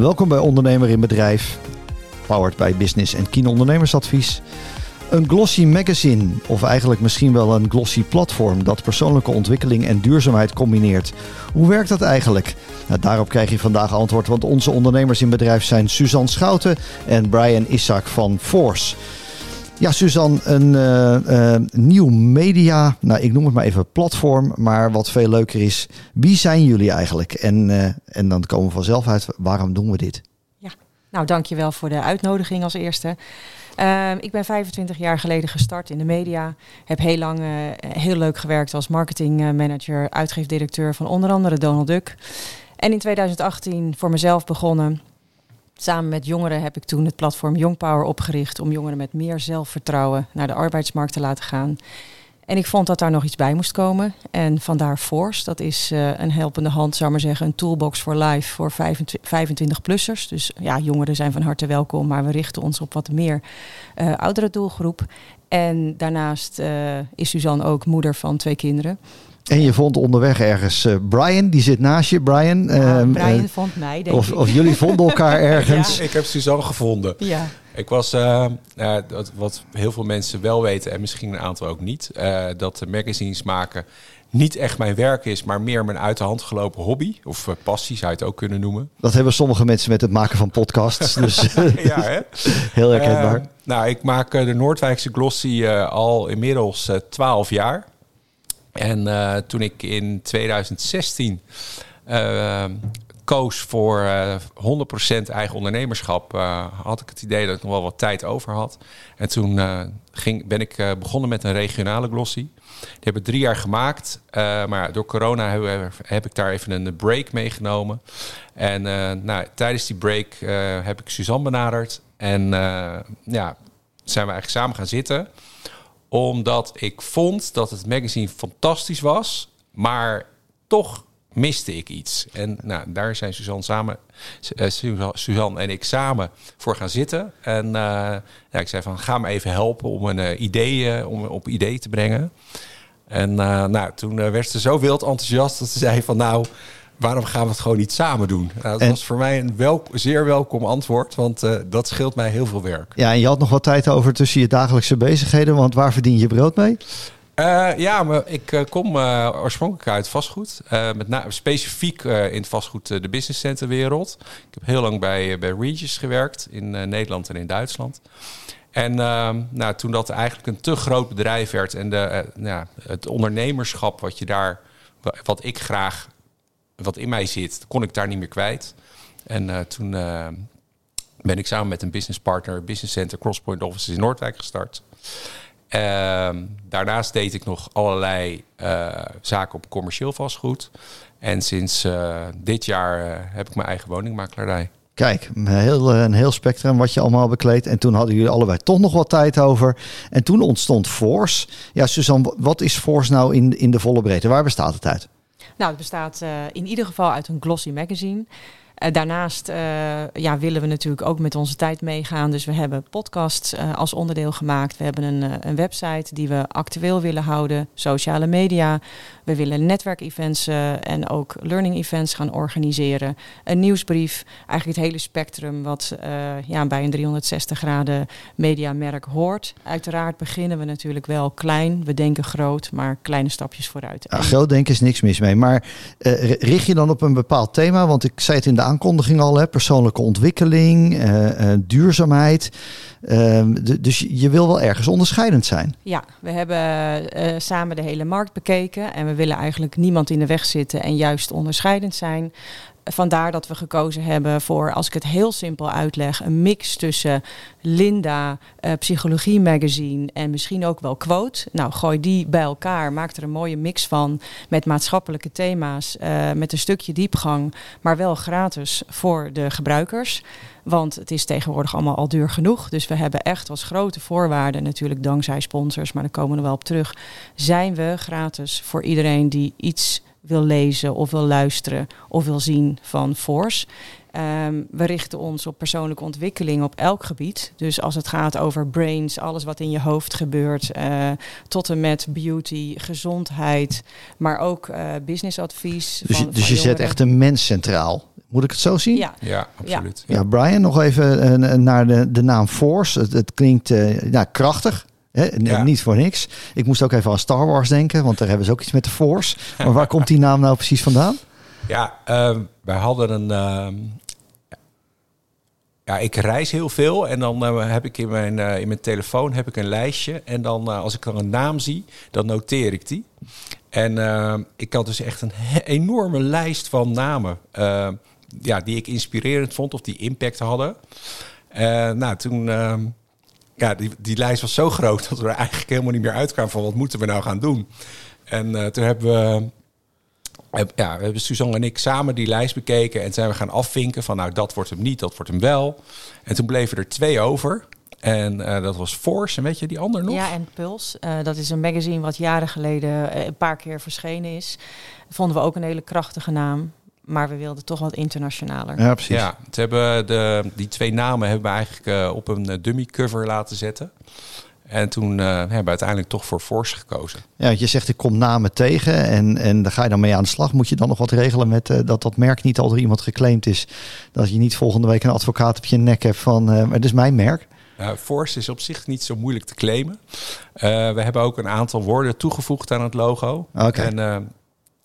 Welkom bij Ondernemer in Bedrijf, powered bij Business en Kien Ondernemersadvies. Een glossy magazine, of eigenlijk misschien wel een glossy platform dat persoonlijke ontwikkeling en duurzaamheid combineert. Hoe werkt dat eigenlijk? Nou, daarop krijg je vandaag antwoord, want onze ondernemers in bedrijf zijn Suzanne Schouten en Brian Isaac van Force. Ja, Suzanne, een uh, uh, nieuw media, nou ik noem het maar even platform, maar wat veel leuker is, wie zijn jullie eigenlijk? En, uh, en dan komen we vanzelf uit, waarom doen we dit? Ja, nou dankjewel voor de uitnodiging als eerste. Uh, ik ben 25 jaar geleden gestart in de media. Heb heel lang heel leuk gewerkt als marketingmanager, uitgeefdirecteur van onder andere Donald Duck. En in 2018 voor mezelf begonnen. Samen met jongeren heb ik toen het platform Young Power opgericht om jongeren met meer zelfvertrouwen naar de arbeidsmarkt te laten gaan. En ik vond dat daar nog iets bij moest komen. En vandaar Force, dat is uh, een helpende hand, zou maar zeggen, een toolbox for life voor 25-plussers. Dus ja, jongeren zijn van harte welkom, maar we richten ons op wat meer uh, oudere doelgroep. En daarnaast uh, is Suzanne ook moeder van twee kinderen. En je vond onderweg ergens uh, Brian, die zit naast je. Brian, ja, uh, Brian uh, vond mij, denk of, ik. Of jullie vonden elkaar ergens. ja. Ik heb Suzanne gevonden. Ja. Ik was, wat heel veel mensen wel weten en misschien een aantal ook niet, dat magazines maken niet echt mijn werk is, maar meer mijn uit de hand gelopen hobby. Of uh, passie zou je het ook kunnen noemen. Dat hebben sommige mensen met het maken van podcasts. Dus ja, hè? heel herkenbaar. Uh, nou, ik maak de Noordwijkse Glossy uh, al inmiddels 12 jaar. En uh, toen ik in 2016 uh, koos voor uh, 100% eigen ondernemerschap, had ik het idee dat ik nog wel wat tijd over had. En toen ging, ben ik begonnen met een regionale glossy. Die heb ik drie jaar gemaakt, maar door corona heb, heb, ik daar even een break meegenomen. En nou, tijdens die break heb ik Suzanne benaderd en ja, zijn we eigenlijk samen gaan zitten omdat ik vond dat het magazine fantastisch was, maar toch miste ik iets. En nou, daar zijn Suzanne, samen, uh, Suzanne en ik samen voor gaan zitten. En uh, ja, ik zei van, ga me even helpen om een uh, idee, om op idee te brengen. En nou, toen werd ze zo wild enthousiast dat ze zei van, nou, waarom gaan we het gewoon niet samen doen? Nou, dat en, was voor mij een wel, zeer welkom antwoord, want uh, dat scheelt mij heel veel werk. Ja, en je had nog wat tijd over tussen je dagelijkse bezigheden, want waar verdien je brood mee? Uh, ja, maar ik uh, kom uh, oorspronkelijk uit vastgoed. met na- specifiek in het vastgoed de business center wereld. Ik heb heel lang bij, bij Regis gewerkt in Nederland en in Duitsland. En nou, toen dat eigenlijk een te groot bedrijf werd en de, nou, het ondernemerschap wat je daar, wat ik graag wat in mij zit, kon ik daar niet meer kwijt. En uh, toen uh, ben ik samen met een business partner, Business Center Crosspoint Offices in Noordwijk gestart. Uh, daarnaast deed ik nog allerlei uh, zaken op commercieel vastgoed. En sinds dit jaar heb ik mijn eigen woningmakelaarij. Kijk, een heel, een heel spectrum wat je allemaal bekleedt. En toen hadden jullie allebei toch nog wat tijd over. En toen ontstond Force. Ja, Suzanne, wat is Force nou in, in de volle breedte? Waar bestaat het uit? Nou, het bestaat uh, in ieder geval uit een glossy magazine. Uh, daarnaast uh, ja, willen we natuurlijk ook met onze tijd meegaan. Dus we hebben podcasts als onderdeel gemaakt. We hebben een, een, website die we actueel willen houden. Sociale media. We willen netwerkevents en ook learning events gaan organiseren. Een nieuwsbrief. Eigenlijk het hele spectrum wat ja, bij een 360 graden mediamerk hoort. Uiteraard beginnen we natuurlijk wel klein. We denken groot, maar kleine stapjes vooruit. Ja, groot denken is niks mis mee. Maar richt je dan op een bepaald thema? Want ik zei het in de aankondiging al, hè, persoonlijke ontwikkeling, uh, duurzaamheid. Uh, dus je wil wel ergens onderscheidend zijn. Ja, we hebben uh, samen de hele markt bekeken en we willen eigenlijk niemand in de weg zitten en juist onderscheidend zijn. Vandaar dat we gekozen hebben voor, als ik het heel simpel uitleg, een mix tussen Linda, uh, Psychologie Magazine en misschien ook wel Quote. Nou, gooi die bij elkaar, maak er een mooie mix van met maatschappelijke thema's, uh, met een stukje diepgang, maar wel gratis voor de gebruikers. Want het is tegenwoordig allemaal al duur genoeg. Dus we hebben echt als grote voorwaarden, natuurlijk dankzij sponsors, maar daar komen we wel op terug, zijn we gratis voor iedereen die iets wil lezen of wil luisteren of wil zien van Force. Um, we richten ons op persoonlijke ontwikkeling op elk gebied. Dus als het gaat over brains, alles wat in je hoofd gebeurt, uh, tot en met beauty, gezondheid, maar ook uh, businessadvies. Dus, van, dus van je zet echt een mens centraal. Moet ik het zo zien? Ja, Ja, absoluut. Ja, Brian, nog even eh, naar de, de naam Force. Het, het klinkt eh, ja, krachtig. Hè? N- Ja. Niet voor niks. Ik moest ook even aan Star Wars denken, want daar hebben ze ook iets met de Force. Maar waar komt die naam nou precies vandaan? Ja, ehm, wij hadden een. ehm, ja, ik reis heel veel en dan eh, heb ik in mijn, eh, in mijn telefoon heb ik een lijstje. En dan eh, als ik dan een naam zie, dan noteer ik die. En ehm, ik had dus echt een enorme lijst van namen. ja, die ik inspirerend vond of die impact hadden. Nou, toen. Ja, die, die lijst was zo groot dat we er eigenlijk helemaal niet meer uitkwamen van wat moeten we nou gaan doen. En eh, toen hebben we heb- ja, we hebben Suzanne en ik samen die lijst bekeken en zijn we gaan afvinken van nou dat wordt hem niet, dat wordt hem wel. En toen bleven er twee over. En eh, dat was Force en weet je die ander nog? Ja, en Puls. Eh, dat is een magazine wat jaren geleden een paar keer verschenen is. Vonden we ook een hele krachtige naam. Maar we wilden toch wat internationaler. Ja, precies. Ja, hebben de, die twee namen hebben we eigenlijk eh, op een eh, dummy cover laten zetten. En toen eh, hebben we uiteindelijk toch voor Force gekozen. Ja, want je zegt ik kom namen tegen en, en daar ga je dan mee aan de slag. Moet je dan nog wat regelen met eh, dat dat merk niet al door iemand geclaimd is? Dat je niet volgende week een advocaat op je nek hebt van, eh, maar dit is mijn merk. Nou, Force is op zich niet zo moeilijk te claimen. Eh, we hebben ook een aantal woorden toegevoegd aan het logo. Oké. En eh,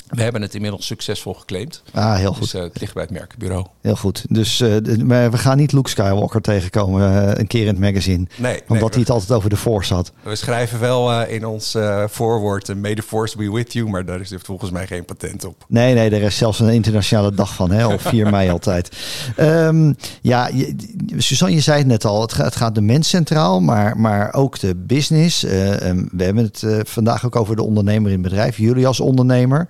we hebben het inmiddels succesvol geclaimd. Ah, heel goed. Dus het ligt bij het merkenbureau. Heel goed. Dus eh, maar we gaan niet Luke Skywalker tegenkomen eh, een keer in het magazine. Nee, Omdat nee, hij het altijd over de Force had. we schrijven wel in ons voorwoord... May the force be with you, maar daar is volgens mij geen patent op. Nee, nee, er is zelfs een internationale dag van, hè, op 4 mei altijd. Ehm, ja, je, Suzanne, je zei het net al, het gaat, het gaat de mens centraal, maar, maar ook de business. Eh, ehm, we hebben het vandaag ook over de ondernemer in het bedrijf, jullie als ondernemer.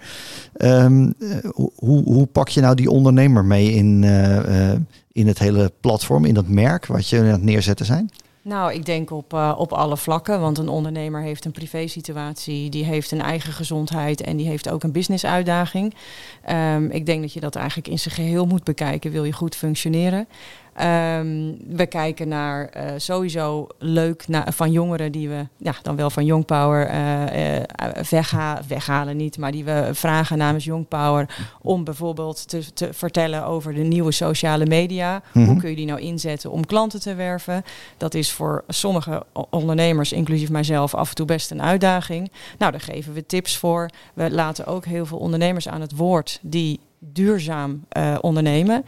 Ehm, eh, hoe, hoe pak je nou die ondernemer mee in, eh, eh, in het hele platform, in dat merk wat je aan het neerzetten zijn? Nou, ik denk op, eh, op alle vlakken. Want een ondernemer heeft een privésituatie, die heeft een eigen gezondheid en die heeft ook een business-uitdaging. Ehm, ik denk dat je dat eigenlijk in zijn geheel moet bekijken, wil je goed functioneren. Ehm, we kijken naar eh, sowieso leuk na, van jongeren die we, ja, dan wel van Young Power eh, eh, wegha weghalen niet, maar die we vragen namens Young Power om bijvoorbeeld te, te vertellen over de nieuwe sociale media. Mhm. Hoe kun je die nou inzetten om klanten te werven? Dat is voor sommige ondernemers, inclusief mijzelf, af en toe best een uitdaging. Nou, daar geven we tips voor. We laten ook heel veel ondernemers aan het woord die duurzaam ondernemen.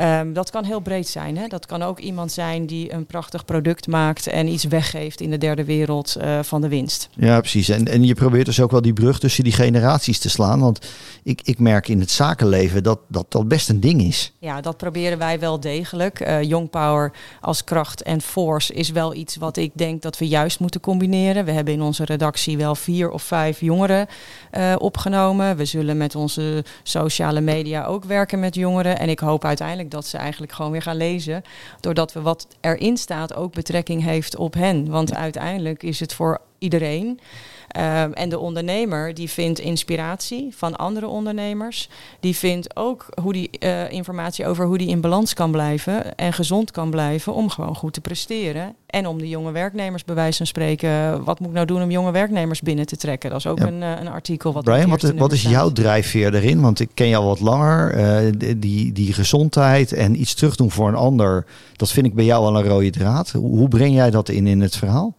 Ehm, dat kan heel breed zijn. Hè? Dat kan ook iemand zijn die een prachtig product maakt en iets weggeeft in de derde wereld eh, van de winst. Ja, precies. En, en je probeert dus ook wel die brug tussen die generaties te slaan. Want ik, ik merk in het zakenleven dat, dat dat best een ding is. Ja, dat proberen wij wel degelijk. Eh Young Power als kracht en force is wel iets wat ik denk dat we juist moeten combineren. We hebben in onze redactie wel vier of vijf jongeren eh, opgenomen. We zullen met onze sociale media ook werken met jongeren. En ik hoop uiteindelijk dat ze eigenlijk gewoon weer gaan lezen. Doordat we wat erin staat ook betrekking heeft op hen. Want uiteindelijk is het voor iedereen. Ehm, en de ondernemer die vindt inspiratie van andere ondernemers. Die vindt ook hoe die eh, informatie over hoe die in balans kan blijven en gezond kan blijven om gewoon goed te presteren. En om de jonge werknemers bij wijze van spreken, wat moet ik nou doen om jonge werknemers binnen te trekken? Dat is ook Ja. een, eh, een artikel wat. Brian, wat, wat is jouw drijfveer erin? Want ik ken jou wat langer. Eh, die, die gezondheid en iets terugdoen voor een ander, dat vind ik bij jou al een rode draad. Hoe, hoe breng jij dat in in het verhaal?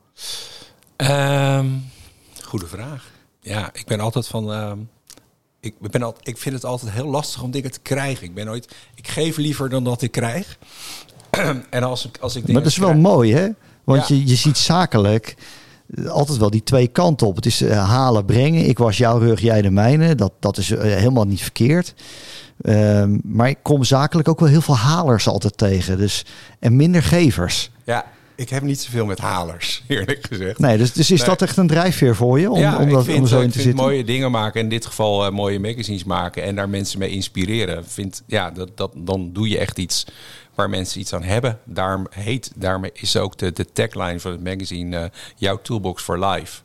Ehm, goede vraag. Ja, ik ben altijd van. ehm, ik, ben al, ik vind het altijd heel lastig om dingen te krijgen. Ik ben nooit. Ik geef liever dan dat ik krijg. en als ik, als ik Maar dat is wel krijg- mooi, hè? Want Ja. je, je ziet zakelijk altijd wel die twee kanten op. Het is eh, halen, brengen. Ik was jouw rug, jij de mijne. Dat, dat is eh, helemaal niet verkeerd. Ehm, maar ik kom zakelijk ook wel heel veel halers altijd tegen. Dus, en minder gevers. Ja, ik heb niet zoveel met halers, eerlijk gezegd. Nee, dus, dus is Nee. dat echt een drijfveer voor je? Om, ja, om, dat, ik vind, om zo in ik te zitten? mooie dingen maken. In dit geval eh, mooie magazines maken. En daar mensen mee inspireren. Vind, ja, dat, dat, dan doe je echt iets waar mensen iets aan hebben. Daarom heet, daarmee is ook de, de tagline van het magazine eh, jouw toolbox for life.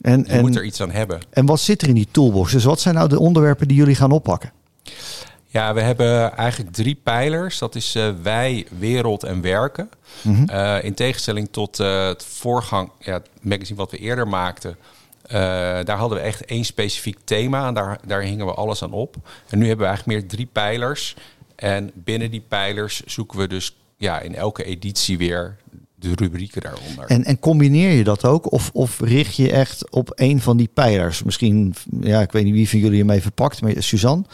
En, Je moet er en, iets aan hebben. en wat zit er in die toolbox? Dus wat zijn nou de onderwerpen die jullie gaan oppakken? Ja, we hebben eigenlijk drie pijlers. Dat is eh, wij, wereld en werken. Mhm. Eh, in tegenstelling tot eh, het voorgang, ja, het magazine wat we eerder maakten. daar hadden we echt één specifiek thema en daar, daar hingen we alles aan op. En nu hebben we eigenlijk meer drie pijlers. En binnen die pijlers zoeken we dus ja, in elke editie weer de rubrieken daaronder. En, en combineer je dat ook? Of, of richt je echt op een van die pijlers? Misschien, ja, ik weet niet wie van jullie hem even pakt, maar Suzanne,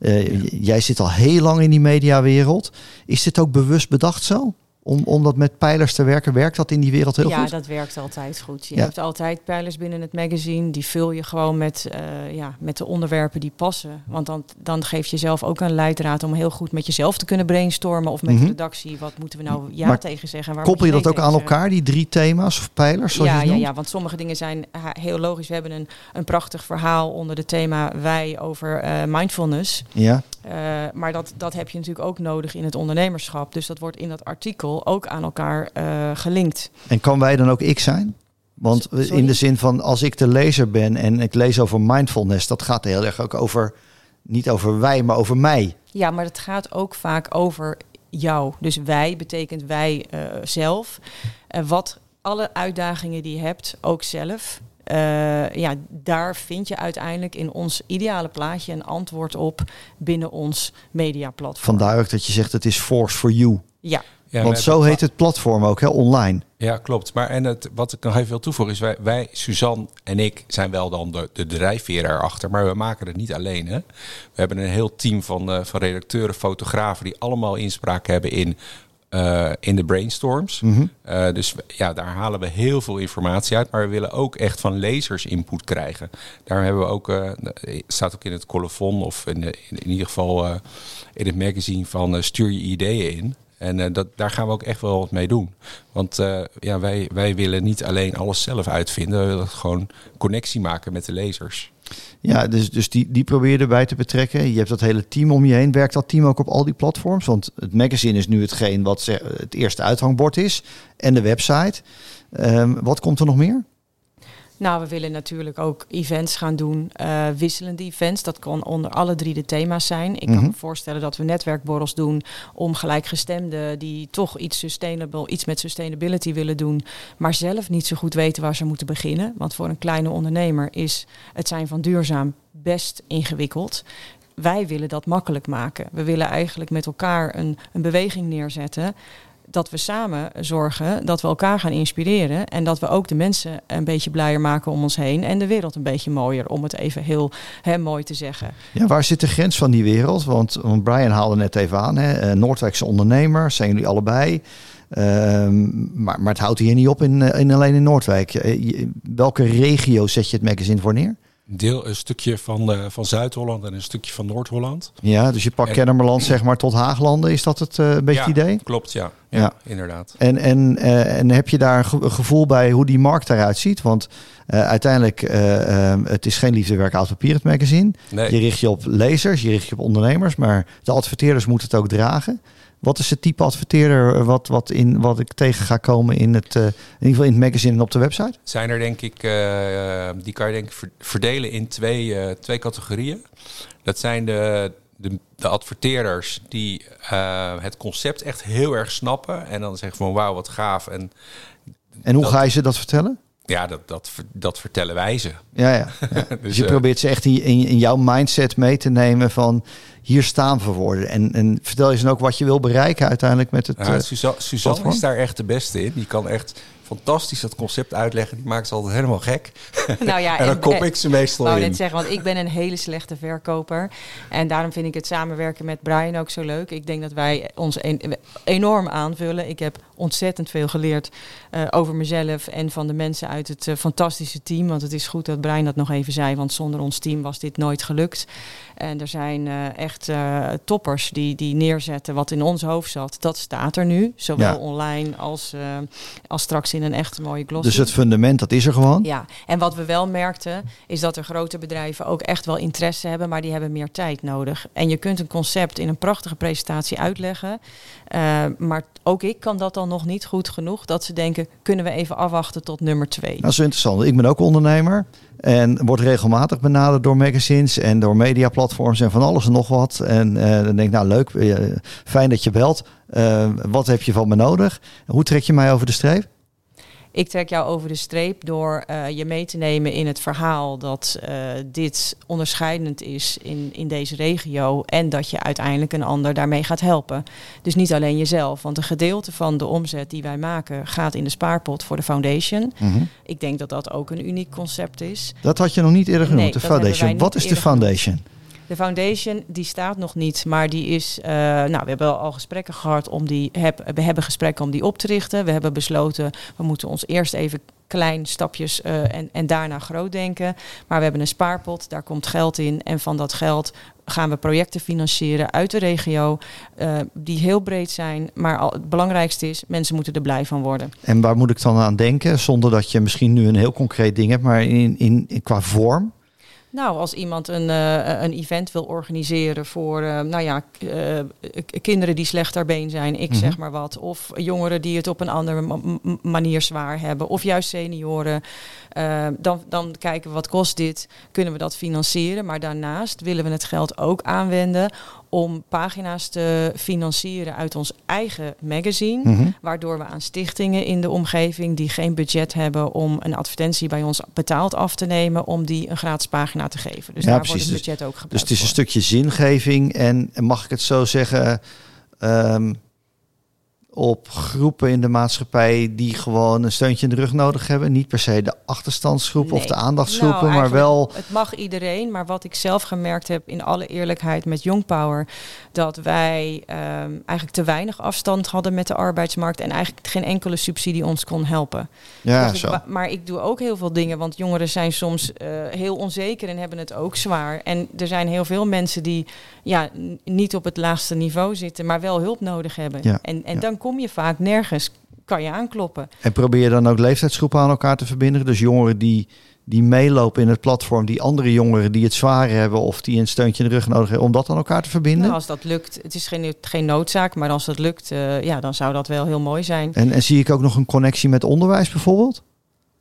uh, jij zit al heel lang in die mediawereld. Is dit ook bewust bedacht zo? Om, om dat met pijlers te werken? Werkt dat in die wereld heel ja, goed? Ja, dat werkt altijd goed. Je hebt altijd pijlers binnen het magazine. Die vul je gewoon met, uh, ja, met de onderwerpen die passen. Want dan, dan geef je zelf ook een leidraad om heel goed met jezelf te kunnen brainstormen. Of met mm -hmm. de redactie. Wat moeten we nou ja maar tegen zeggen? Waar koppel je dat ook aan elkaar, die drie thema's of pijlers? Ja, ja, ja, want sommige dingen zijn heel logisch. We hebben een, een prachtig verhaal onder het thema wij over uh, mindfulness. Ja. Uh, maar dat, dat heb je natuurlijk ook nodig in het ondernemerschap. Dus dat wordt in dat artikel ook aan elkaar uh, gelinkt. En kan wij dan ook ik zijn? Want Sorry? in de zin van als ik de lezer ben en ik lees over mindfulness, dat gaat heel erg ook over, niet over wij, maar over mij. Ja, maar het gaat ook vaak over jou. Dus wij betekent wij uh, zelf. Uh, wat alle uitdagingen die je hebt, ook zelf. Uh, ja, daar vind je uiteindelijk in ons ideale plaatje een antwoord op binnen ons mediaplatform. Vandaar ook dat je zegt het is force for you. Ja. Ja, Want zo heet het platform ook, hè, online. Ja, klopt. Maar en het, wat ik nog even wil toevoegen is, wij, wij, Suzanne en ik, zijn wel dan de, de drijfveer erachter. Maar we maken het niet alleen. Hè. We hebben een heel team van, uh, van redacteuren, fotografen, die allemaal inspraak hebben in uh, in de brainstorms. Mm -hmm. uh, dus ja, daar halen we heel veel informatie uit. Maar we willen ook echt van lezers input krijgen. Daar hebben we ook, uh, staat ook in het colofon of in, in, in ieder geval in het magazine van stuur je ideeën in. En dat, daar gaan we ook echt wel wat mee doen. Want ja, wij, wij willen niet alleen alles zelf uitvinden. We willen gewoon connectie maken met de lezers. Ja, dus, dus die, die probeer je erbij te betrekken. Je hebt dat hele team om je heen. Werkt dat team ook op al die platforms? Want het magazine is nu hetgeen wat het eerste uithangbord is. En de website. Um, wat komt er nog meer? Nou, we willen natuurlijk ook events gaan doen, uh, wisselende events. Dat kan onder alle drie de thema's zijn. Ik kan mm -hmm. me voorstellen dat we netwerkborrels doen om gelijkgestemden die toch iets sustainable, iets met sustainability willen doen, maar zelf niet zo goed weten waar ze moeten beginnen. Want voor een kleine ondernemer is het zijn van duurzaam best ingewikkeld wij willen dat makkelijk maken. We willen eigenlijk met elkaar een, een beweging neerzetten dat we samen zorgen dat we elkaar gaan inspireren. En dat we ook de mensen een beetje blijer maken om ons heen. En de wereld een beetje mooier, om het even heel hè, mooi te zeggen. Ja, waar zit de grens van die wereld? Want, want Brian haalde net even aan, hè? Noordwijkse ondernemer, zijn jullie allebei. Um, maar, maar het houdt hier niet op in, in alleen in Noordwijk. Welke regio zet je het magazine voor neer? Deel een stukje van, uh, van Zuid-Holland en een stukje van Noord-Holland. Ja, dus je pakt en, Kennemerland zeg maar tot Haaglanden. Is dat het uh, een beetje ja, het idee? Klopt, ja. Ja, ja. inderdaad. En, en, uh, en heb je daar een gevoel bij hoe die markt eruit ziet? Want uiteindelijk, het is geen liefdewerk oud papier het magazine. Nee. Je richt je op lezers, je richt je op ondernemers. Maar de adverteerders moeten het ook dragen. Wat is het type adverteerder wat, wat, in, wat ik tegen ga komen in, het, uh, in ieder geval in het magazine en op de website? Zijn er denk ik, uh, die kan je denk ik verdelen in twee, uh, twee categorieën. Dat zijn de, de, de adverteerders die het concept echt heel erg snappen. En dan zeggen van wauw wat gaaf. En, en hoe dat, ga je ze dat vertellen? Ja, dat, dat, dat vertellen wij ze. Ja, ja. ja. dus, dus je probeert ze echt in, in, in jouw mindset mee te nemen van hier staan we voor. En, en vertel je ze ook wat je wil bereiken uiteindelijk met het. Ja, uh, Suzanne, Suzanne is daar echt de beste in. Die kan echt fantastisch dat concept uitleggen. Die maakt ze altijd helemaal gek. Nou ja, en dan kom ik ze meestal wou in. net zeggen, want ik ben een hele slechte verkoper. En daarom vind ik het samenwerken met Brian ook zo leuk. Ik denk dat wij ons een, enorm aanvullen. Ik heb ontzettend veel geleerd uh, over mezelf en van de mensen uit het uh, fantastische team. Want het is goed dat Brian dat nog even zei, want zonder ons team was dit nooit gelukt. En er zijn uh, echt toppers die, die neerzetten wat in ons hoofd zat. Dat staat er nu, zowel ja. online als, als straks in een echt mooie glossy. Dus het fundament, dat is er gewoon? Ja, en wat we wel merkten, is dat er grote bedrijven ook echt wel interesse hebben, maar die hebben meer tijd nodig. En je kunt een concept in een prachtige presentatie uitleggen, uh, maar ook ik kan dat dan nog niet goed genoeg, dat ze denken, kunnen we even afwachten tot nummer twee. Dat is interessant. Ik ben ook ondernemer en word regelmatig benaderd door magazines en door mediaplatforms en van alles en nog wat. En uh, dan denk ik, nou leuk, uh, fijn dat je belt. wat heb je van me nodig? Hoe trek je mij over de streep? Ik trek jou over de streep door uh, je mee te nemen in het verhaal dat uh, dit onderscheidend is in, in deze regio en dat je uiteindelijk een ander daarmee gaat helpen. Dus niet alleen jezelf, want een gedeelte van de omzet die wij maken gaat in de spaarpot voor de foundation. Mm -hmm. Ik denk dat dat ook een uniek concept is. Dat had je nog niet eerder genoemd, nee, de foundation. Wat is de foundation? Genoemd. De foundation die staat nog niet, maar die is. Uh, nou, we hebben al gesprekken gehad om die. Heb, we hebben gesprekken om die op te richten. We hebben besloten, we moeten ons eerst even klein stapjes uh, en, en daarna groot denken. Maar we hebben een spaarpot, daar komt geld in. En van dat geld gaan we projecten financieren uit de regio. Uh, die heel breed zijn. Maar al, het belangrijkste is, mensen moeten er blij van worden. En waar moet ik dan aan denken? Zonder dat je misschien nu een heel concreet ding hebt, maar in, in, in qua vorm. Nou, als iemand een, uh, een event wil organiseren voor, uh, nou ja, uh, kinderen die slecht ter been zijn, ik mm-hmm. zeg maar wat. Of jongeren die het op een andere ma- manier zwaar hebben. Of juist senioren. dan, dan kijken we wat kost dit. Kunnen we dat financieren? Maar daarnaast willen we het geld ook aanwenden om pagina's te financieren uit ons eigen magazine. Mm-hmm. Waardoor we aan stichtingen in de omgeving die geen budget hebben om een advertentie bij ons betaald af te nemen, om die een gratis pagina te geven. Dus ja, daar precies. wordt het budget ook gebruikt. Dus het is een stukje zingeving en mag ik het zo zeggen. Um, op groepen in de maatschappij die gewoon een steuntje in de rug nodig hebben. Niet per se de achterstandsgroepen nee. of de aandachtsgroepen, nou, maar wel. Het mag iedereen, maar wat ik zelf gemerkt heb in alle eerlijkheid met Young Power, dat wij um, eigenlijk te weinig afstand hadden met de arbeidsmarkt en eigenlijk geen enkele subsidie ons kon helpen. Ja, dus zo. Ik, maar ik doe ook heel veel dingen, want jongeren zijn soms uh, heel onzeker en hebben het ook zwaar. En er zijn heel veel mensen die ja, niet op het laagste niveau zitten, maar wel hulp nodig hebben. Ja, en en ja. dan kom je vaak nergens, kan je aankloppen. En probeer je dan ook leeftijdsgroepen aan elkaar te verbinden? Dus jongeren die, die meelopen in het platform, die andere jongeren die het zwaar hebben of die een steuntje in de rug nodig hebben, om dat dan elkaar te verbinden? Nou, als dat lukt, het is geen, geen noodzaak, maar als dat lukt, uh, ja, dan zou dat wel heel mooi zijn. En, en zie ik ook nog een connectie met onderwijs bijvoorbeeld?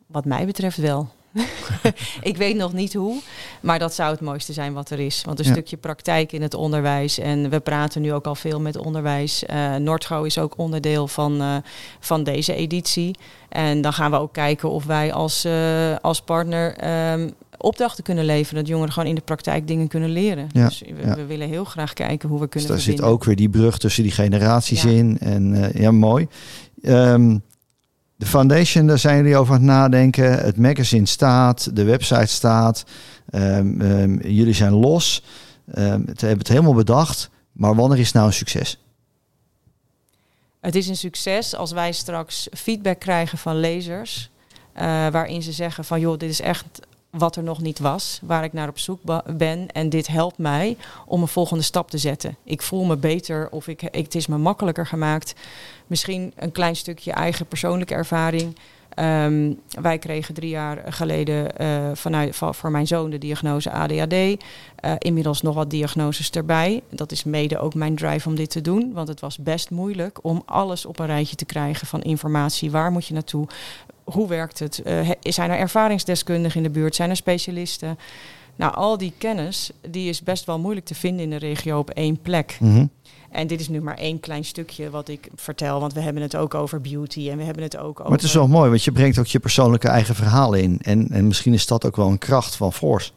Wat mij betreft wel. ik weet nog niet hoe, maar dat zou het mooiste zijn wat er is. Want een ja. stukje praktijk in het onderwijs. En we praten nu ook al veel met onderwijs. Uh, is ook onderdeel van, uh, van deze editie. En dan gaan we ook kijken of wij als, uh, als partner um, opdrachten kunnen leveren. Dat jongeren gewoon in de praktijk dingen kunnen leren. Ja, dus we, ja. we, willen heel graag kijken hoe we kunnen dus daar verbinden. zit ook weer die brug tussen die generaties ja. in. En ja, mooi. Um, de foundation, daar zijn jullie over aan het nadenken. Het magazine staat, de website staat. Um, um, jullie zijn los. Um, hebben het helemaal bedacht. Maar wanneer is nou een succes? Het is een succes als wij straks feedback krijgen van lezers. Uh, waarin ze zeggen van joh, dit is echt wat er nog niet was, waar ik naar op zoek ben. En dit helpt mij om een volgende stap te zetten. Ik voel me beter of ik, het is me makkelijker gemaakt. Misschien een klein stukje eigen persoonlijke ervaring. Um, wij kregen drie jaar geleden uh, vanuit, van, voor mijn zoon de diagnose ADHD. Uh, inmiddels nog wat diagnoses erbij. Dat is mede ook mijn drive om dit te doen. Want het was best moeilijk om alles op een rijtje te krijgen van informatie. Waar moet je naartoe? Hoe werkt het? Uh, zijn er ervaringsdeskundigen in de buurt? Zijn er specialisten? Nou, al die kennis die is best wel moeilijk te vinden in de regio op één plek. Mm-hmm. En dit is nu maar één klein stukje wat ik vertel, want we hebben het ook over beauty en we hebben het ook over. Maar het is wel mooi, want je brengt ook je persoonlijke eigen verhaal in. En, en misschien is dat ook wel een kracht van Force.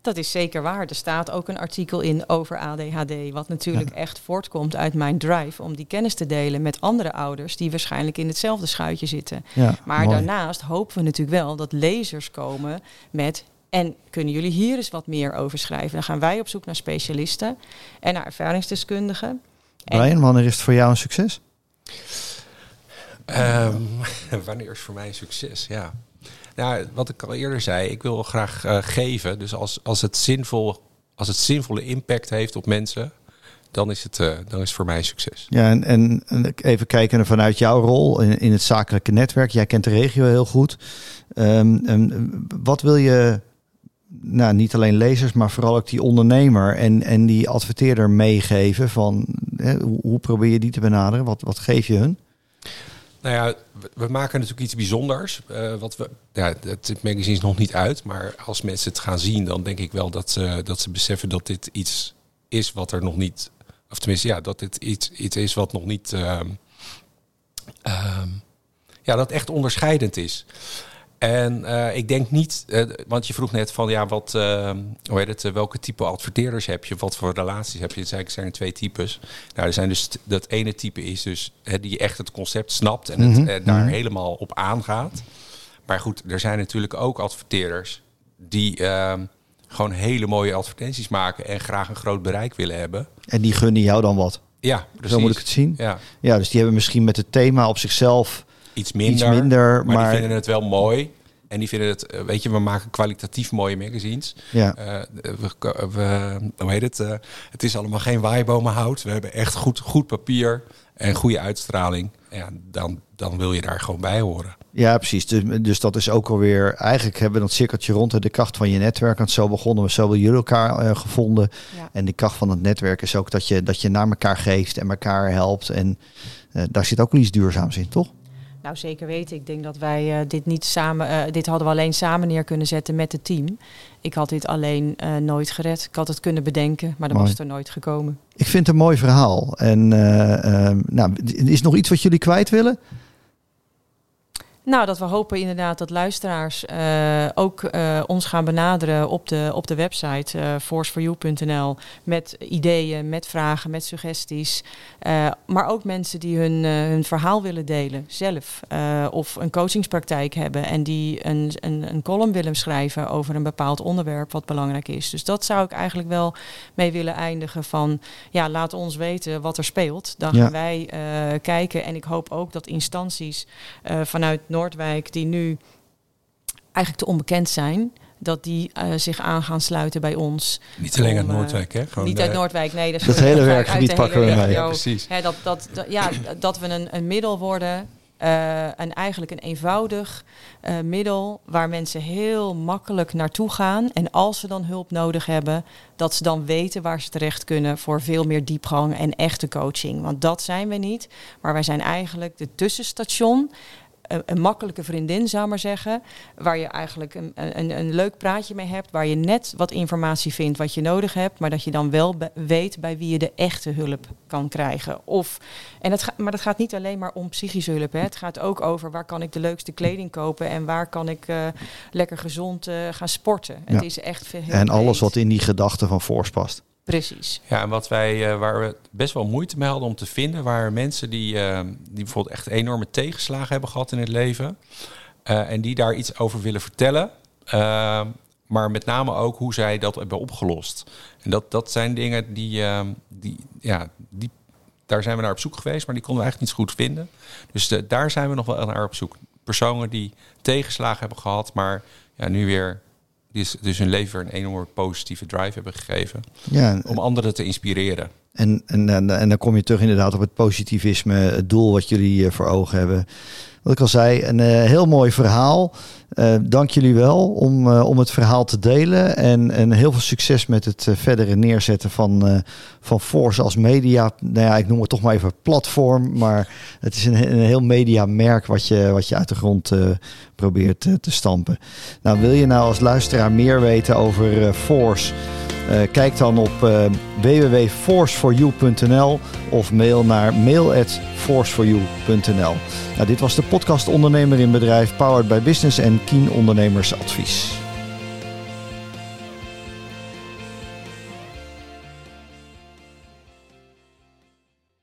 Dat is zeker waar. Er staat ook een artikel in over ADHD, wat natuurlijk ja. echt voortkomt uit mijn drive om die kennis te delen met andere ouders die waarschijnlijk in hetzelfde schuitje zitten. Ja, maar mooi. daarnaast hopen we natuurlijk wel dat lezers komen met en kunnen jullie hier eens wat meer over schrijven? Dan gaan wij op zoek naar specialisten en naar ervaringsdeskundigen. Brian, wanneer is het voor jou een succes? Um, wanneer is voor mij een succes? Ja. Nou, wat ik al eerder zei, ik wil graag uh, geven. Dus als, als, het zinvol, als het zinvolle impact heeft op mensen, dan is het, uh, dan is het voor mij een succes. Ja, en, en, en even kijken vanuit jouw rol in, in, het zakelijke netwerk. Jij kent de regio heel goed. Um, um, wat wil je nou, niet alleen lezers, maar vooral ook die ondernemer en, en die adverteerder meegeven van hè, hoe, probeer je die te benaderen? Wat, wat geef je hun? Nou ja, we, maken natuurlijk iets bijzonders. Uh, wat we, ja, het, magazine is nog niet uit, maar als mensen het gaan zien, dan denk ik wel dat ze, dat ze beseffen dat dit iets is wat er nog niet, of tenminste ja, dat dit iets, iets is wat nog niet, uh, ja, dat echt onderscheidend is. En uh, ik denk niet, uh, want je vroeg net van ja, wat, uh, hoe heet het, welke type adverteerders heb je, wat voor relaties heb je? Het zijn er twee types. Nou, er zijn dus dat ene type is dus hè, die echt het concept snapt en het, mm -hmm. daar helemaal op aangaat. Maar goed, er zijn natuurlijk ook adverteerders die ehm, gewoon hele mooie advertenties maken en graag een groot bereik willen hebben. En die gunnen jou dan wat? Ja, precies. Zo moet ik het zien. Ja. ja, dus die hebben misschien met het thema op zichzelf iets minder, iets minder maar, maar, die vinden het wel mooi. En die vinden het, eh, weet je, we maken kwalitatief mooie magazines. Ja. Uh, we, we, hoe heet het? Uh, het is allemaal geen waaibomenhout. We hebben echt goed, goed papier en goede uitstraling. Ja, dan, dan wil je daar gewoon bij horen. Ja, precies. Dus, dus dat is ook alweer. Eigenlijk hebben we dat cirkeltje rond de kracht van je netwerk. Want zo begonnen we, zo hebben jullie elkaar uh, gevonden. Ja. En de kracht van het netwerk is ook dat je, dat je naar elkaar geeft en elkaar helpt. En uh, daar zit ook wel iets duurzaams in, toch? Nou, zeker weten. Ik denk dat wij uh, dit niet samen, uh, dit hadden we alleen samen neer kunnen zetten met het team. Ik had dit alleen uh, nooit gered. Ik had het kunnen bedenken, maar dan Mooi. was het er nooit gekomen. Ik vind het een mooi verhaal. En nou, is er nog iets wat jullie kwijt willen? Nou, dat we hopen inderdaad dat luisteraars uh, ook uh, ons gaan benaderen op de, op de website uh, forceforyou.nl met ideeën, met vragen, met suggesties. maar ook mensen die hun, hun verhaal willen delen zelf. of een coachingspraktijk hebben en die een, een, een column willen schrijven over een bepaald onderwerp wat belangrijk is. Dus dat zou ik eigenlijk wel mee willen eindigen van ja, laat ons weten wat er speelt. Dan gaan ja. wij kijken en ik hoop ook dat instanties vanuit Noordwijk, die nu eigenlijk te onbekend zijn, dat die uh, zich aan gaan sluiten bij ons. Niet alleen om, uit Noordwijk, hè? Gewoon niet uit Noordwijk, nee. Dat, dat hele werkgebied pakken we mee. Ja, precies. Hè, dat, dat, dat, ja, dat we een, een middel worden, uh, en eigenlijk een eenvoudig uh, middel waar mensen heel makkelijk naartoe gaan. En als ze dan hulp nodig hebben, dat ze dan weten waar ze terecht kunnen voor veel meer diepgang en echte coaching. Want dat zijn we niet, maar wij zijn eigenlijk de tussenstation een, een, makkelijke vriendin, zou maar zeggen. Waar je eigenlijk een, een, een, leuk praatje mee hebt. Waar je net wat informatie vindt wat je nodig hebt. Maar dat je dan wel weet bij wie je de echte hulp kan krijgen. Of, en dat ga, maar dat gaat niet alleen maar om psychische hulp. Hè. Het gaat ook over waar kan ik de leukste kleding kopen. En waar kan ik uh, lekker gezond uh, gaan sporten. Ja. Het is echt. En alles wat in die gedachte van Force past. Precies. Ja, en wat wij, uh, waar we best wel moeite mee hadden om te vinden, waren mensen die, uh, die bijvoorbeeld echt enorme tegenslagen hebben gehad in het leven. Uh, en die daar iets over willen vertellen. maar met name ook hoe zij dat hebben opgelost. En dat, dat zijn dingen die, die, ja, die, daar zijn we naar op zoek geweest, maar die konden we eigenlijk niet zo goed vinden. Dus daar zijn we nog wel naar op zoek. Personen die tegenslagen hebben gehad, maar ja, nu weer die is dus hun leven weer een enorme positieve drive hebben gegeven. Ja, om anderen te inspireren. En, en, en, dan kom je terug inderdaad op het positivisme, het doel wat jullie uh, voor ogen hebben. Wat ik al zei, een uh, heel mooi verhaal. Uh, dank jullie wel om, om het verhaal te delen. En, en heel veel succes met het verdere neerzetten van, van Force als media. Nou ja, ik noem het toch maar even platform. Maar het is een, een heel mediamerk wat je, wat je uit de grond probeert te stampen. Nou, wil je nou als luisteraar meer weten over Force? Uh, kijk dan op uh, www.forceforyou.nl of mail naar mail@forceforyou.nl. Nou, dit was de podcast Ondernemer in Bedrijf, powered by Business en Keen Ondernemersadvies.